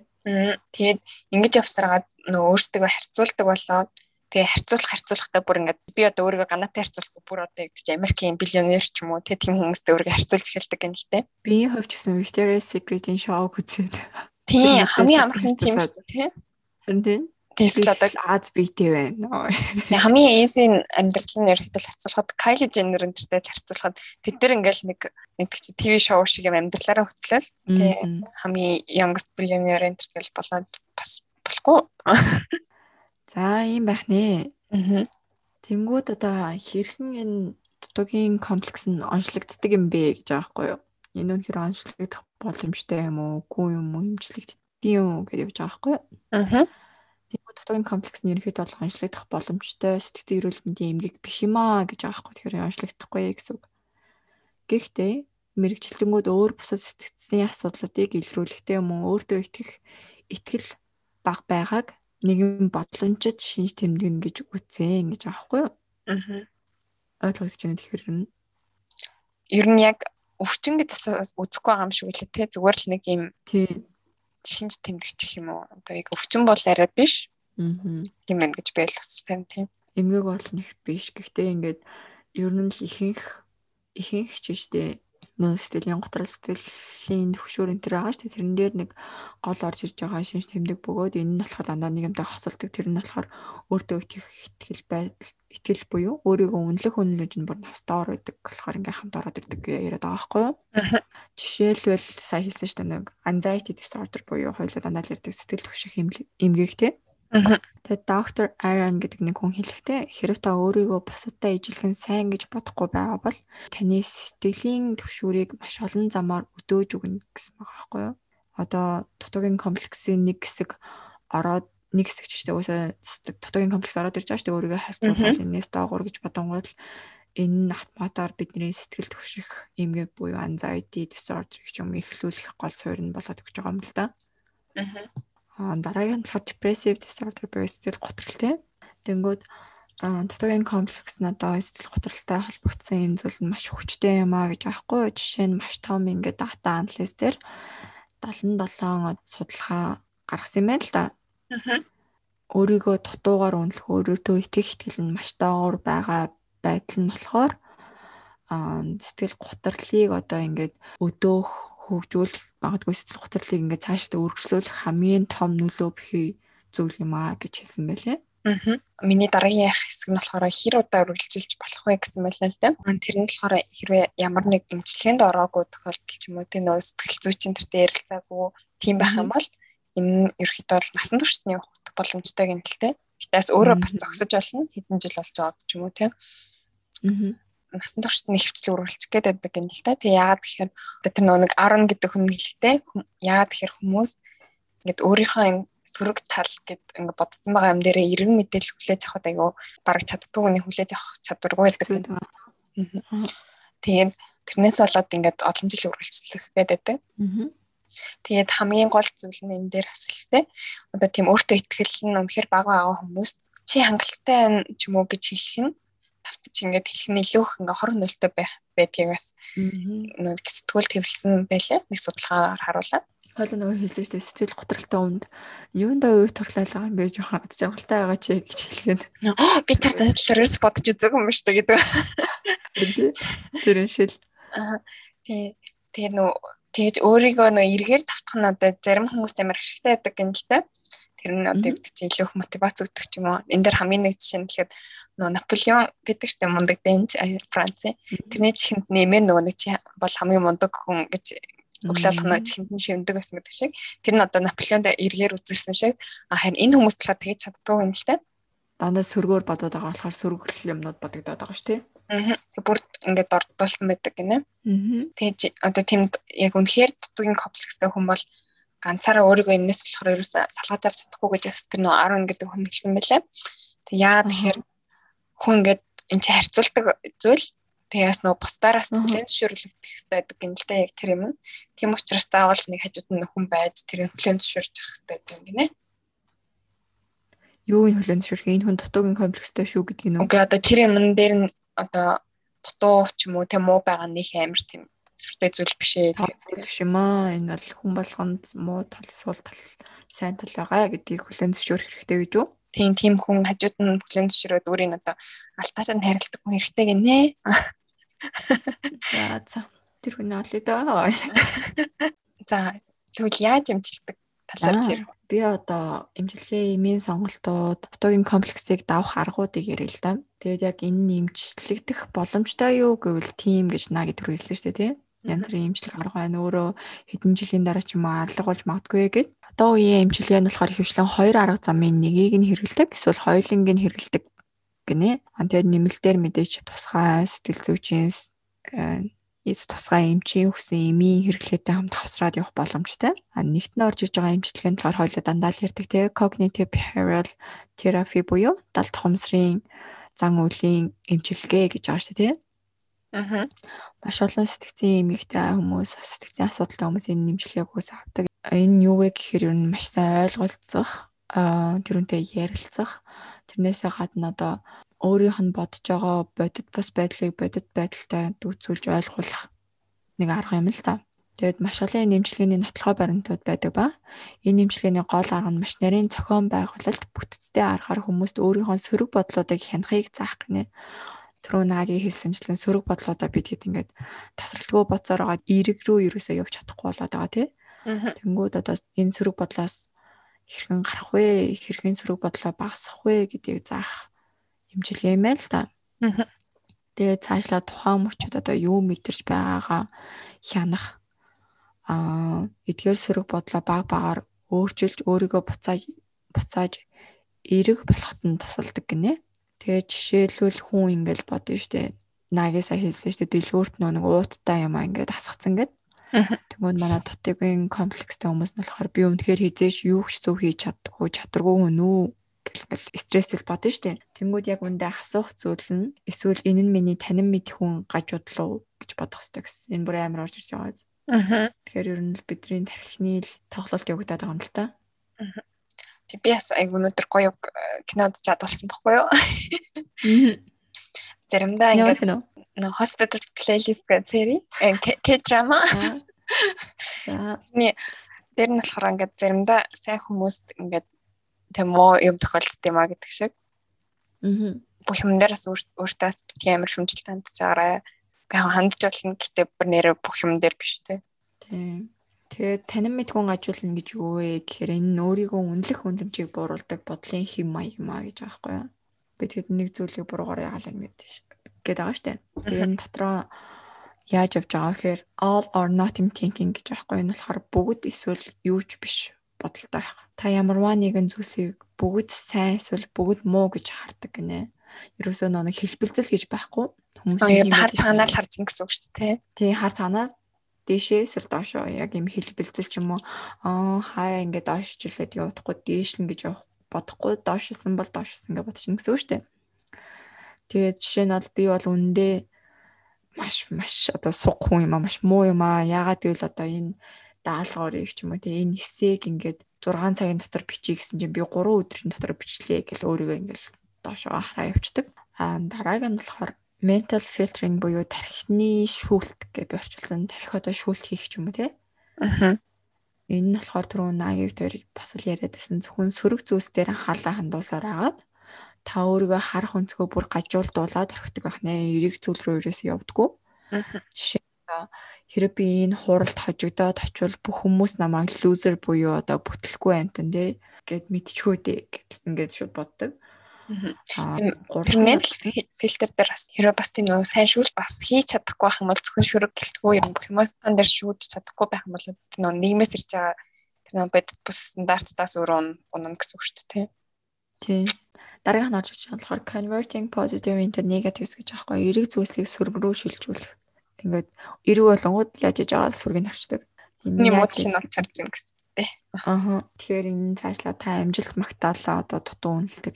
Тэгээд ингэж явсараад нөө өөрсдөө харьцуулдаг болоод тэгээ харьцуулах харьцуулахтаа бүр ингээд би одоо өөрийгөө ганаатай харьцуулахгүй бүр одоо яг чи Америкийн биллионер ч юм уу тэгээ тийм хүмүүстэй өөрийгөө харьцуулж эхэлдэг юм л те. Би хувьч гэсэн Victoria's Secret-ийн шоу үзээд. Тийм хамгийн амархан тийм шүү дээ. Харин тийм Эсвэл одоо Аз биетэй байна. Хамгийн эйсийн амьдрал нь ерөөхдөө харьцуулахад Kylie Jenner энтертэй харьцуулахад тэд нар ингээл нэг нэг чи ТV шоу шиг юм амьдралаараа хөтлөл. Тэгээ хамгийн youngest billionaire энтер гэл болоод бас болохгүй. За ийм байх нэ. Тэнгүүд одоо хэрхэн энэ дутуугийн комплекс нь онцлогддог юм бэ гэж байхгүй юу? Энэ үнэхээр онцлогдох боломжтой юм уу? Үгүй юм уу? Хэмжлэгддэг юм уу гэж явж байгаа байхгүй юу? Аа Тэгвэл дутуугийн комплекс нь ерөнхийдөө бол онцлогдох боломжтой сэтгэл эрүүл мэндийн эмгэг биш юм аа гэж байгаа хгүй тэгэхээр онцлогдохгүй гэсэн үг. Гэхдээ мэрэгчлэнгүүд өөр бусад сэтгцийн асуудлуудыг илрүүлэхдээ юм уу өөртөө итгэх итгэл баг байгааг нэгэн бодломжид шинж тэмдэгнэ гэж үзэн гэж байгаа хгүй юу? Аа. Ойлгож байна тэгэхээр нь ер нь яг өвчин гэж үзэхгүй байгаа юм шиг үлээ те зүгээр л нэг юм тийм шинж тэмдэгчих юм уу? Одоо яг өвчин бол арай биш. Аа. Тийм байх гэж байлгасан тийм тийм. Эмгэг бол нэг биш. Гэхдээ ингээд ер нь л ихэнх ихэнх ч штэ нөө сэтгэлийн готрол сэтгэлийн төвшөр энэ төр байгаа шүү дээ. Тэрэн дээр нэг гол орж ирж байгаа шинж тэмдэг бөгөөд энэ нь болохоор дандаа нэг юмтай хосолдог. Тэр нь болохоор өөртөө итгэх итгэл байдал итгэл буюу өөрийгөө үнэлэх үнэлж нь бүр настаар байдаг болохоор ингээм хамт ороод ирдэг яриад байгаа байхгүй юу? Жишээлбэл сая хэлсэн шүү дээ нэг anxiety disorder буюу хоёулаа дандаа л ирдэг сэтгэл төвших эмгэг тий. Тэгээд доктор Aaron гэдэг нэг хүн хэлэхдээ хэрэг та өөрийгөө бусадтай ижилхэн сайн гэж бодохгүй байгаа бол таны сэтгэлийн төвшүүрийг маш олон замаар өдөөж өгнө гэсэн байгаа байхгүй юу? Одоо дутуугийн комплексийн нэг хэсэг ороод нэг хэсэг ч гэдэг үсээ дутуугийн комплекс ороод ирж байгаа шүү дээ өөрийгөө харьцуулах энэс доогуур гэж бодонгууд энэ автоматар бидний сэтгэл төвших эмгэг буюу anxiety disorder гэж юм ихлүүлэх гол суурь нь болоод өгч байгаа юм л да. Аа дараагийн нь болохоор depressive disorder буюу сэтгэл готролтой. Тэнгүүд дутуугийн комплекс нь одоо сэтгэл готролтой холбогдсон энэ зүйл нь маш хүчтэй юм а гэж аахгүй. Жишээ нь маш том ингээд дата анализ дээр 77 судалгаа гаргасан юм байна л да. Өөрийгөө дутуугаар үнэлэх, өөрөөдөө итгэх итгэл нь маш дагавар байгаа байдал нь болохоор сэтгэл гутралыг одоо ингээд өдөөх хөгжүүлэх магадгүй сэтгэл готрлыг ингээд цаашдаа өргөжлүүлэх хамгийн том нөлөө бихий зүйл юм аа гэж хэлсэн байлээ. Аа. Миний дараагийн хэсэг нь болохоор хэр удаа үргэлжилж болох вэ гэсэн байлаа л да. Тэр нь болохоор хэрвээ ямар нэг эмчилгээнд ороогүй тохиолдол ч юм уу тийм нөө сэтгэл зүйчин тэртэй ярилцаагүй тийм байх юм бол энэ ерөөхдөө бол насан туршдны явах боломжтой гэнэлтэй. Гэтээс өөрөө бас зогсож болно хэдэн жил болж байгаа ч юм уу тийм. Аа насан туршид нэг хвчлэг үргэлжлэх гээд байдаг юм л та. Тэгээ яагаад тэгэхээр тэр нэг Арон гэдэг хүн хэлэхтэй яагаад тэгэхээр хүмүүс ингээд өөрийнхөө сөрөг тал гэд ингээ бодсон байгаа юм дээрээ эргэн мэдээлэл хүлээж авахд айгүй бараг чаддгүй хүний хүлээж авах чадваргүй байдаг. Тэгээд тэрнээс болоод ингээд олон жил үргэлжлэх гэдэг. Тэгээд хамгийн гол зүйл нь энэ дээр асуулттай. Одоо тийм өөртөө итгэл нь үнэхээр бага байгаа хүмүүс чи хангалттай ч юм уу гэж хэлэх нь тавтаж ингээд хэлэх нь илүү их ингээ хор нөлтөй байх байдгийг бас нэг сэтгүүл төвлөсөн байлаа. Нэг судалгаагаар харуулсан. Хойло нөгөө хэлсэн шүү дээ сэтгэл готролтой үнд юундаа үе тоглоалаа юм бэ жоохон ад жаргалтай байгаа чи гэж хэлгээд. Би тэр талаараа бодож үзег юм шүү дээ гэдэг. Тэр юм шил. Аа тий тэгээ нөө тэгж өөрийгөө нөө эргээр тавтах нь одоо зарим хүмүүст амар ашигтай байдаг юм л та. Тэр нь одоо гэдэг чинь илүү их мотивац өгдөг ч юм уу. Энэ дээр хамгийн нэг жишээ нь тэгэхээр нөө Наполеон гэдэг чинь мундаг дэнж Франц. Тэрний чихэнд нэмээ нөгөө нэг чи бол хамгийн мундаг хүн гэж өглөөлгөнө чихэнд нь шивдэг байсан гэдэг шиг. Тэр нь одоо Наполеонд эргээр үзүүлсэн шиг. Харин энэ хүмүүс болохоор тэгж чаддгүй юм л та. Дандаа сөргөөр бодоод байгаа болохоор сөргөл юмнууд бодогдоод байгаа шүү дээ. Аа. Бүр ингээд дордуулсан байдаг гинэ. Аа. Тэгж одоо тийм яг үнэхээр дутуугийн комплекстэй хүн бол ганцаараа өөрийгөө энэс болохоор ерөөс салгаж авч чадахгүй гэж бас тэр нөө 10 гэдэг хүн хэлсэн байлаа. Тэг яа тэгэхээр хүн ингээд энэ чи харьцуулдаг зүйл тэгээс нөө бусдаараас хүлэн зөвшөөрлөгдөх хэрэгтэй байдаг да яг тэр юм. Тийм учраас заавал нэг хажууд нь хүн байж тэр хүлэн зөвшөөрч явах хэрэгтэй гэдэг гинэ. Юу энэ хүлэн зөвшөөрөх энэ хүн дутуугийн комплекстэй шүү гэдэг нь. Окей одоо тэр юм дээр нь одоо дутуу ч юм уу тийм муу байгаа нэг амар тийм сүртэй зүйл биш ээ. Биш юм аа. Энэ бол хүн болгонд муу тал, сул тал, сайн тал байгаа гэдгийг хүлээн зөвшөөрөх хэрэгтэй гэж үү? Тийм тийм хүн хажууд нь хүлээн зөвшөөрөөд өөрийн одоо алтаасаа хайрладаг хүн хэрэгтэй гинэ. За за. Тэр хүн олё доо. За тэгвэл яаж имжилдэг талаар тэр. Би одоо имжлэгийн эмийн сонголтууд, дутуугийн комплексыг давах аргуудыг ярил л да. Тэгээд яг энэ нэмжлэгдэх боломжтой юу гэвэл тийм гэж наги төрүүлсэн шүү дээ тий янз бүрийн эмчилэг арга байна. Өөрөө хэдэн жилийн дараа ч юм уу арлаг болж магадгүй гэд. Одоо үеийн эмчилгээ нь болохоор хөвчлэн хоёр арга замын нэгийг нь хэрэгэлдэг. Эсвэл хоёуланг нь хэрэгэлдэг гинэ. А тэгээд нэмэлтээр мэдээж тусгай сэтгэл зүйчийн эс тусгай эмчийн өгсөн эмийн хэрэглээтэй хамт хавсраад явах боломжтой. А нэгт нь орж иж байгаа эмчилгээ нь болохоор хоёулаа дандаа л ярьдаг те cognitive behavioral therapy буюу далд ухамсарын зан үйлийн эмчилгээ гэж байгаа шүү дээ. Аа. Маш олон сэтгцийн эмэгтэй хүмүүс, сэтгцийн асуудалтай хүмүүс энэ нэмжлэгийг үс авдаг. Энэ юу вэ гэхээр ер нь маш сайн ойлголцох, аа тэрүүнтэй ярилцах. Тэрнээсээ гадна одоо өөрийнх нь бодож байгаа бодит бас байдлыг бодит байдалтай дүүцүүлж ойлгуулах нэг арга юм л та. Тэгэд маш олон нэмжлэгийн нотлохоо баримтууд байдаг ба энэ нэмжлэгийн гол арга нь маш нарийн зохион байгуулалт бүтцтэй аргаар хүмүүст өөрийнхөө сөрөг бодлоодыг хянахыг заах гинэ түрүү нагийн хэлсэнчлэн сөрөг бодлоодоо бид хэд ингээд тасралтгүй боцоор байгаа эрэг рүү ерөөсөө явж чадахгүй болоод байгаа тий. Тэнгүүд одоо энэ сөрөг бодлоос хэрхэн гарах вэ? Хэрхэн сөрөг бодлоо багасгах вэ гэдгийг заах имчилгээ юм байна л да. Тэгээ цаашлаа тухайн мөчөд одоо юу мэдэрч байгаагаа хянах аа эдгээр сөрөг бодлоо баг багаар өөрчилж өөрийгөө буцааж буцааж эрэг болоход нь тусалдаг гинэ. Тэгээ жишээлбэл хүн ингээл бодно штэ. Нагисаа хэлсэн штэ дэлгүүрт нэг ууттай юм аа ингээд хасгацсан гэд. Тэгвэл манай дотыгийн комплекстэй хүмүүс нь болохоор би өмнөхөр хизээш юу ч зөв хийж чаддаггүй чадваргүй хүн үү гэл стрессэл бодно штэ. Тэнгүүд яг үндэ асуух зүйл нь эсвэл энэ нь миний танин мэд хүн гажуудлуу гэж бодох хэрэгтэй гэсэн. Энэ бүр амар орж ирж байгаа. Аа. Тэгэхээр ер нь бидний тархины л тоглолт явагдаад байгаа юм л та. Аа. Тэг би бас айгу өнөдөр гоё э, кинод чадвалсан баггүй юу? Заримдаа ингээд нөө hospital playlist гэх сери K-drama. За. Ни дээр нь болохоор ингээд заримдаа сайн хүмүүст ингээд тийм муу юм тохиолдсон юм а гэдэг шиг. Аа. Бүх юм дээр бас өөртөө битгий амар шүмжил байгаарай. Гэхдээ хандж болно гэтээ бүр нэрээ бүх юм дээр биш те. Тийм. Тэгээд танин мэдгүн ажуулна гэж юу вэ гэхээр энэ нь өөрийгөө үнэлэх үнэмжийг бууруулдаг бодлын хэм маяг маа гэж байгаа байхгүй юу. Би тэгэд нэг зүйлийг буруугаар яагалаа гэдэг гээд байгаа штэ. Тэгээд энэ дотроо яаж явж байгаа гэхээр all or nothing thinking гэж байхгүй энэ болохоор бүгд эсвэл юу ч биш бодолтой байх. Та ямарваа нэгэн зүйлсийг бүгд сайн эсвэл бүгд муу гэж хардаг гинэ. Ерөөсөө нэг хэлбэлзэл гэж байхгүй. Хүмүүс тийм хар цагаанаар харж гин гэсэн үг шүү дээ. Тий хар цагаанаар дээшээ эсвэл доошоо яг юм хэл бэлзэл ч юм уу аа хаяа ингээд доошчлээд явахгүй дээш нь гэж явах бодохгүй доошилсан бол доошилсан гэж бодчихно гэсэн үг шүү дээ. Тэгээд жишээ нь бол би бол үндэ маш маш одоо суг хүн юм аа маш муу юм аа яагаад гэвэл одоо энэ даалгаврыг ч юм уу тэгээ энэ эсээг ингээд 6 цагийн дотор бичиж гэсэн чинь би 3 өдрийн дотор бичлээ гэл өөрийгөө ингээд доошоо хараа явцдаг. Аа дарааг нь болохоор mental filtering буюу тархины шүүлт гэж би орчуулсан. Тархи одоо шүүлт хийх юм уу те. Аа. Энэ нь болохоор түрүүн нагийн төр бас л яриад байсан зөвхөн сөрөг зүйлс дээр хаалаа хандуулсаар агаад та өөрийгөө харах өнцгөө бүр гажуулдуулаад орхидог байх нэ. Эрэг зүйл рүү ерөөс явдггүй. Жишээ хэрэг би энэ хуралд хожигдоод очивол бүх хүмүүс намайг лузер буюу одоо бүтлэхгүй амтан тий гэд мэдчихөө дээ гэтэл ингээд шууд боддог. Гурмент фильтр дээр бас хэрэв бас тийм нөгөө сайн шүүл бас хийж чадахгүй байх юм бол зөвхөн шүрэг гэлтгүү юм бүх юмас ан дээр шүүдж чадахгүй байх юм бол нөгөө нийгмээс ирж байгаа тэр нөгөө бодит бус стандартаас өөрөө унана гэсэн үг шүү дээ. Тийм. Дараагийнх нь орж иж болохоор converting positive into negatives гэж аахгүй эрэг зүйлсийг сүрэг рүү шилжүүлэх. Ингээд эрэг болонгууд яаж иж байгаа сүргийг харчдаг. Энэ мод чинь болж харж юм гэсэн тий. Аха. Тэгэхээр энэ цаашлаа та амжилт магтаалаа одоо дутуу үнэлдэг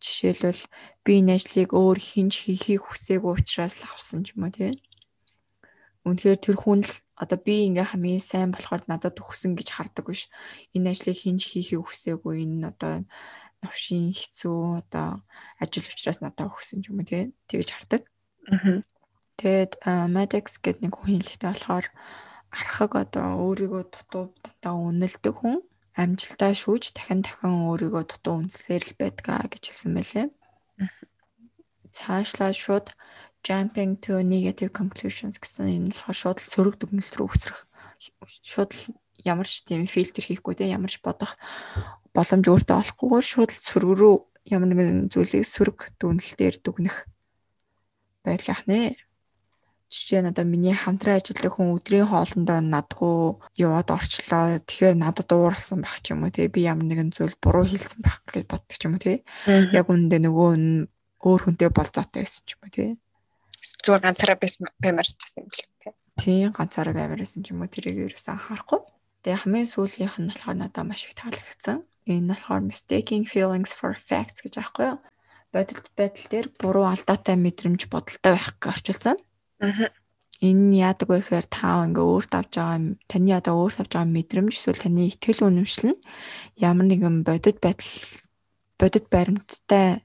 Жишээлбэл би энэ ажлыг өөр хинж хийхийг хүсээгүй учраас авсан ч юм уу тий. Үнэхээр тэр хүн л одоо би ингээ хамгийн сайн болохоор надад өгсөн гэж хардаг биш. Энэ ажлыг хинж хийхийг хүсээгүй энэ одоо навшин хэцүү одоо ажил учраас надад өгсөн юм тий. Тэгэж хардаг. Аа. Тэгэд Madex гэдэг нэг хүн хэлэхдээ болохоор архаг одоо өөрийгөө дутуу датаа үнэлдэг хүн амжилтаа шүүж дахин дахин өөрийгөө дутуу үнслэр л байдгаа гэж хэлсэн байлээ. Цаашлаа шууд jumping to negative conclusions гэсэн энэ болохоор шууд л сөрөг дүгнэлт рүү өсрөх. Шууд л ямар ч тийм фильтр хийхгүй те ямар ч бодох боломж өөртөө олохгүйгээр шууд л сөрөг рүү ямар нэгэн зүйлийг сөрөг дүгнэлтээр дүгнэх байлгах нэ. Жишээ нь одоо миний хамтран ажилладаг хүн өдрийн хоолндоо надгүй яваад орчлоо. Тэгэхээр надад уурсан байх ч юм уу тий. Би ямар нэгэн зүйл буруу хэлсэн байх гэж боддог ч юм уу тий. Яг үндэ нөгөө нь өөр хүнтэй болзоотой байсан ч юм уу тий. Зүгээр ганцаараа баймарч гэсэн юм шиг тий. Тий ганцаараа баймарсан ч юм уу тэрийг ерөөсөө анхаарахгүй. Тэгээ хамгийн сүүлийнх нь болохоор надад маш их таалагдсан. Энэ болохоор mistaking feelings for facts гэж аахгүй юу? Бодолт байдал дээр буруу алдаатай мэдрэмж бодолтой байх гэж орчуулсан. Энэ яадаг вэ гэхээр та ингээ өөрт авч байгаа таны одоо өөрт авч байгаа мэдрэмж эсвэл таны ихтгэл үнэмшил нь ямар нэгэн бодит байдал бодит баримттай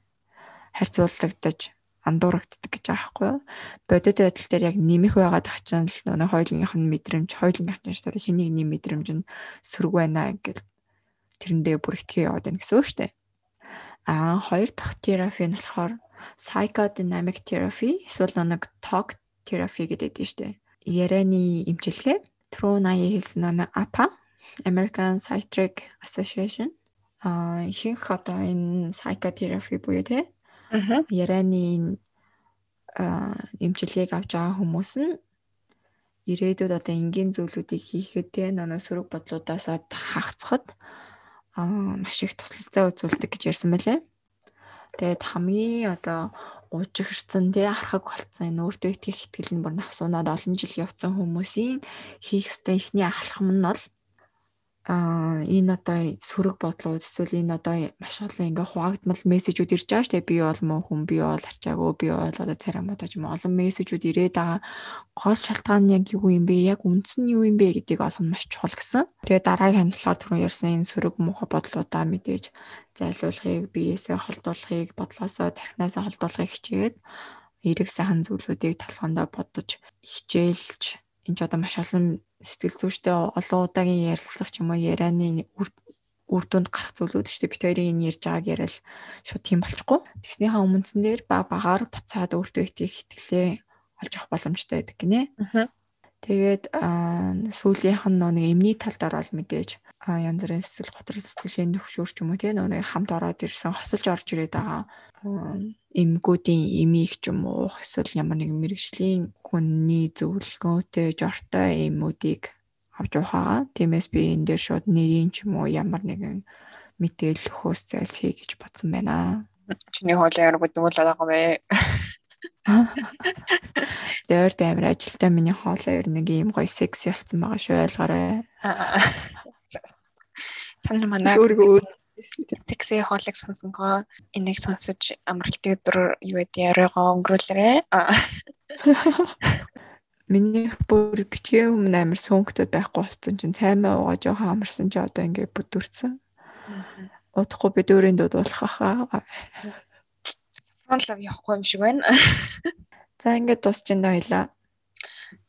харьцуулагдаж андуурагддаг гэж байхгүй юу. Бодит байдал дээр яг нэмэх байгаад ачаан л нөгөө хоёулынх нь мэдрэмж, хоёулынх нь шүү дээ хэнийг нэм мэдрэмж нь сөрөг байна гэл тэрэндээ бүр итгэе яваад байна гэсэн үг шүү дээ. Аа хоёр дахь терапи нь болохоор psychodynamic therapy эсвэл нэг talk therapy гэдэг шүү дээ. Ярианы имчилгээ. Труу 80 хэлсэн нэг APA American Psychiatric Association а ихэнх одоо энэ psychotherapy буюу те ярианы имчилгээг авч байгаа хүмүүс нь ирээдүйд одоо энгийн зүйлүүдийг хийхэд те нөө сөрөг бодлуудаас хагацхад маш их туслалцаа үзүүлдэг гэж ярьсан байлээ. Тэгээд хамгийн одоо уужигчсан тий харахаг болцсон. Энэ өөртөө итгэх итгэл нь бүр навсунаад олон жил явцсан хүмүүсийн хийх ёстой ихний алхам нь бол аа энэ одоо сөрөг бодлууд эсвэл энэ одоо маш олон ингээ хуваагдмал мессежүүд ирж байгаа штэ би бол муу хүн би бол арчаагүй би бол одоо царай муудаж юм. Олон мессежүүд ирээд байгаа. Гол шалтгаан нь яг юу юм бэ? Яг үндс нь юу юм бэ гэдгийг олох нь маш чухал гэсэн. Тэгээ дараагийн хандлахаар түрүү ярьсан энэ сөрөг муухай бодлуудаа мэдээж зайлуулахыг биеэсээ холдуулахыг бодлоосоо тархинасаа холдуулахыг хичээгээд эрэг сайхан зүйлүүдийг толгоондоо бодож хичээлж энэ ч одоо маш олон сэтгэл зүйчтэй олон удаагийн ярилцлага ч юм уу ярианы үр дүнд гарах зүйлүүд шүү дээ. Бид хоёрын энэ ярьж байгааг яриад шууд тийм болчихгүй. Тэгснийхаа өмнөсөн дээр ба багаар буцаад өөртөө итгэх итгэлээ олж авах боломжтой байдаг гинэ. Тэгээд сүүлийнх нь нэг эмний талдаар бол мэдээж янз бүрийн сэтгэл готрол сэтгэлийн төвшөр ч юм уу тийм нэг хамт ороод ирсэн хосолж орж ирээд байгаа эмгүүдийн эмийг ч юм уу эсвэл ямар нэгэн мэрэгжлийн хүний зөвлөгөөтэй жортой эмүүдийг авч ухаага. Тиймээс би энэ дээр шууд нэрийн ч юм уу ямар нэгэн мэдээлэл хөөс зайлхий гэж бодсон байна. Чиний хоол ямар бүдүүлээд байгаа вэ? Дээр баймар ажилтаа миний хоолоо ер нэг ийм гоё секси болсон байгаа шүү ойлгоорой. Тань манай өөргөө секси хоолыг сонсонгоо энийг сонсож амралтын өдөр юу гэдэг яриагоо өнгөрүүлээрэ. Миний бүр битгий өмнө амар сөнгөдөд байхгүй болсон чинь цаймаа уугаа жоохон амарсан чи одоо ингээд бүдүрсэн. Удахгүй бид өөрийн дуудуулах хаа. Онлав явахгүй юм шиг байна. За ингээд дуусчихна хоёлаа.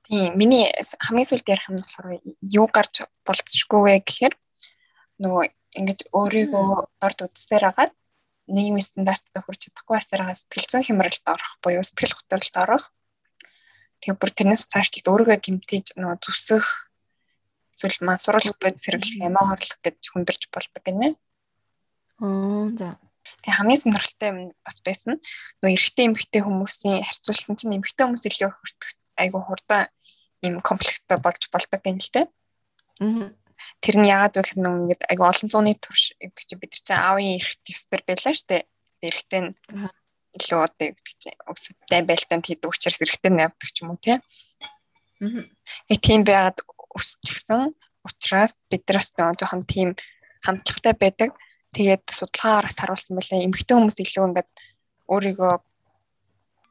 Тийм миний хамгийн сүүлд ярих юм болохоор юу гарч болцсошгүй вэ гэхээр нөгөө ингэж өөрийгөө дорд үдсээр агаад нийгмийн стандартад хүрч чадахгүй байсараа сэтгэл зүйн хямралд орох буюу сэтгэл готролд орох Тэгээ бүр тэрнээс цаашлт өөрийгөө гимтээж нөгөө зүсэх эсвэл мансууруулах бод сэргэлэх ямаа хорлох гэж хүндэрч болдог гинэ. Аа за. Тэгээ хамгийн сонирхолтой юм бас байсан. Нөгөө эрэгтэй эмэгтэй хүмүүсийн харьцуулсан чинь эмэгтэй хүмүүс илүү хүртэх айгу хурдан ийм комплекстэй болж болдог гэнэ л дээ. Аа. Тэр нь яагаад вэ гэхээр нөгөө ингээд айгу олон зууны турш гэж бид нар чинь аавын эрэгт ёстор байлаа штэ. Эрэгтэй нь илүү одоо гэдэг чинь өсөлттэй байлтанд хийдэг учраас эрэхтэн навдаг ч юм уу тий. Аа. Тийм байгаад өсчихсөн учраас биднээс нэг жоохон тийм хамтлагтай байдаг. Тэгээд судалгаагаар харуулсан байлаа эмэгтэй хүмүүс илүү ингээд өөрийгөө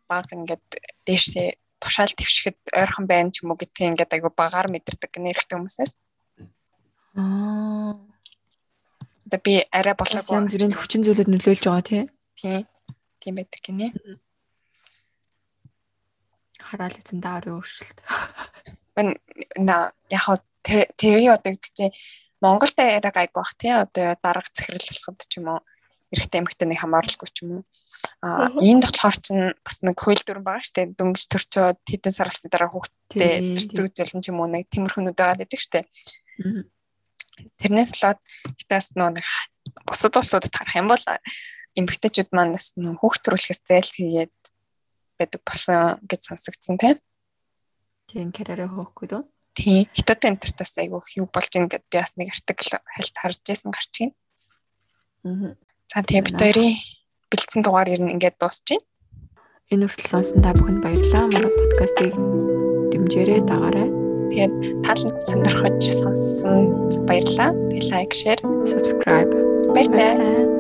баг ингээд дээшээ тушаал твшихэд ойрхон байна ч юм уу гэдгийг ингээд айгу багаар мэдэрдэг нэрхтэн хүмүүсээс. Аа. Одоо би арай болоогүй. Янз бүрийн хүчин зүйлүүд нөлөөлж байгаа тий. Тийм тийм байдаг гинэ. Хараал эзэн даарын өөрчлөлт. На яг тэрийг одоо гэдэг Монголд яриаг айг бах тий одоо дарга захирал болоход ч юм уу эрэгтэй эмэгтэй нэг хамааралгүй ч юм уу. Аа энд болохоор ч бас нэг хууль дүрэн байгаа штэ дөнгөж төрчөөд хэдэн сараас дараа хүүхдтэй зэрэгцүүлэн ч юм уу нэг тиймэрхүүнүүд байгаа гэдэг штэ. Тэрнээс л хитаас нөө нэг бусад бусад тарах юм бол эмэгтэйчүүд маань бас нөх хүүхд төрүүлэхээс зайл хийгээд байдаг болсон гэж сонсогдсон тийм. Тийм карьераа хөөхгүй дөө. Тийм. Хятад энтертас айгүй юу болж ийн гэд би бас нэг артикл хальт харж байсан гарч ийн. Аа. За тийм бид хоёрын бэлдсэн дугаар ер нь ингээд дуусчих. Энэ хүртэл сонсон та бүхэнд баярлалаа. Манай подкастыг дэмжээрэй дагаарай. Тэгээд таалан сонирхож сонссонд баярлалаа. Тэгээд лайк, шеэр, subscribe. Баярлалаа.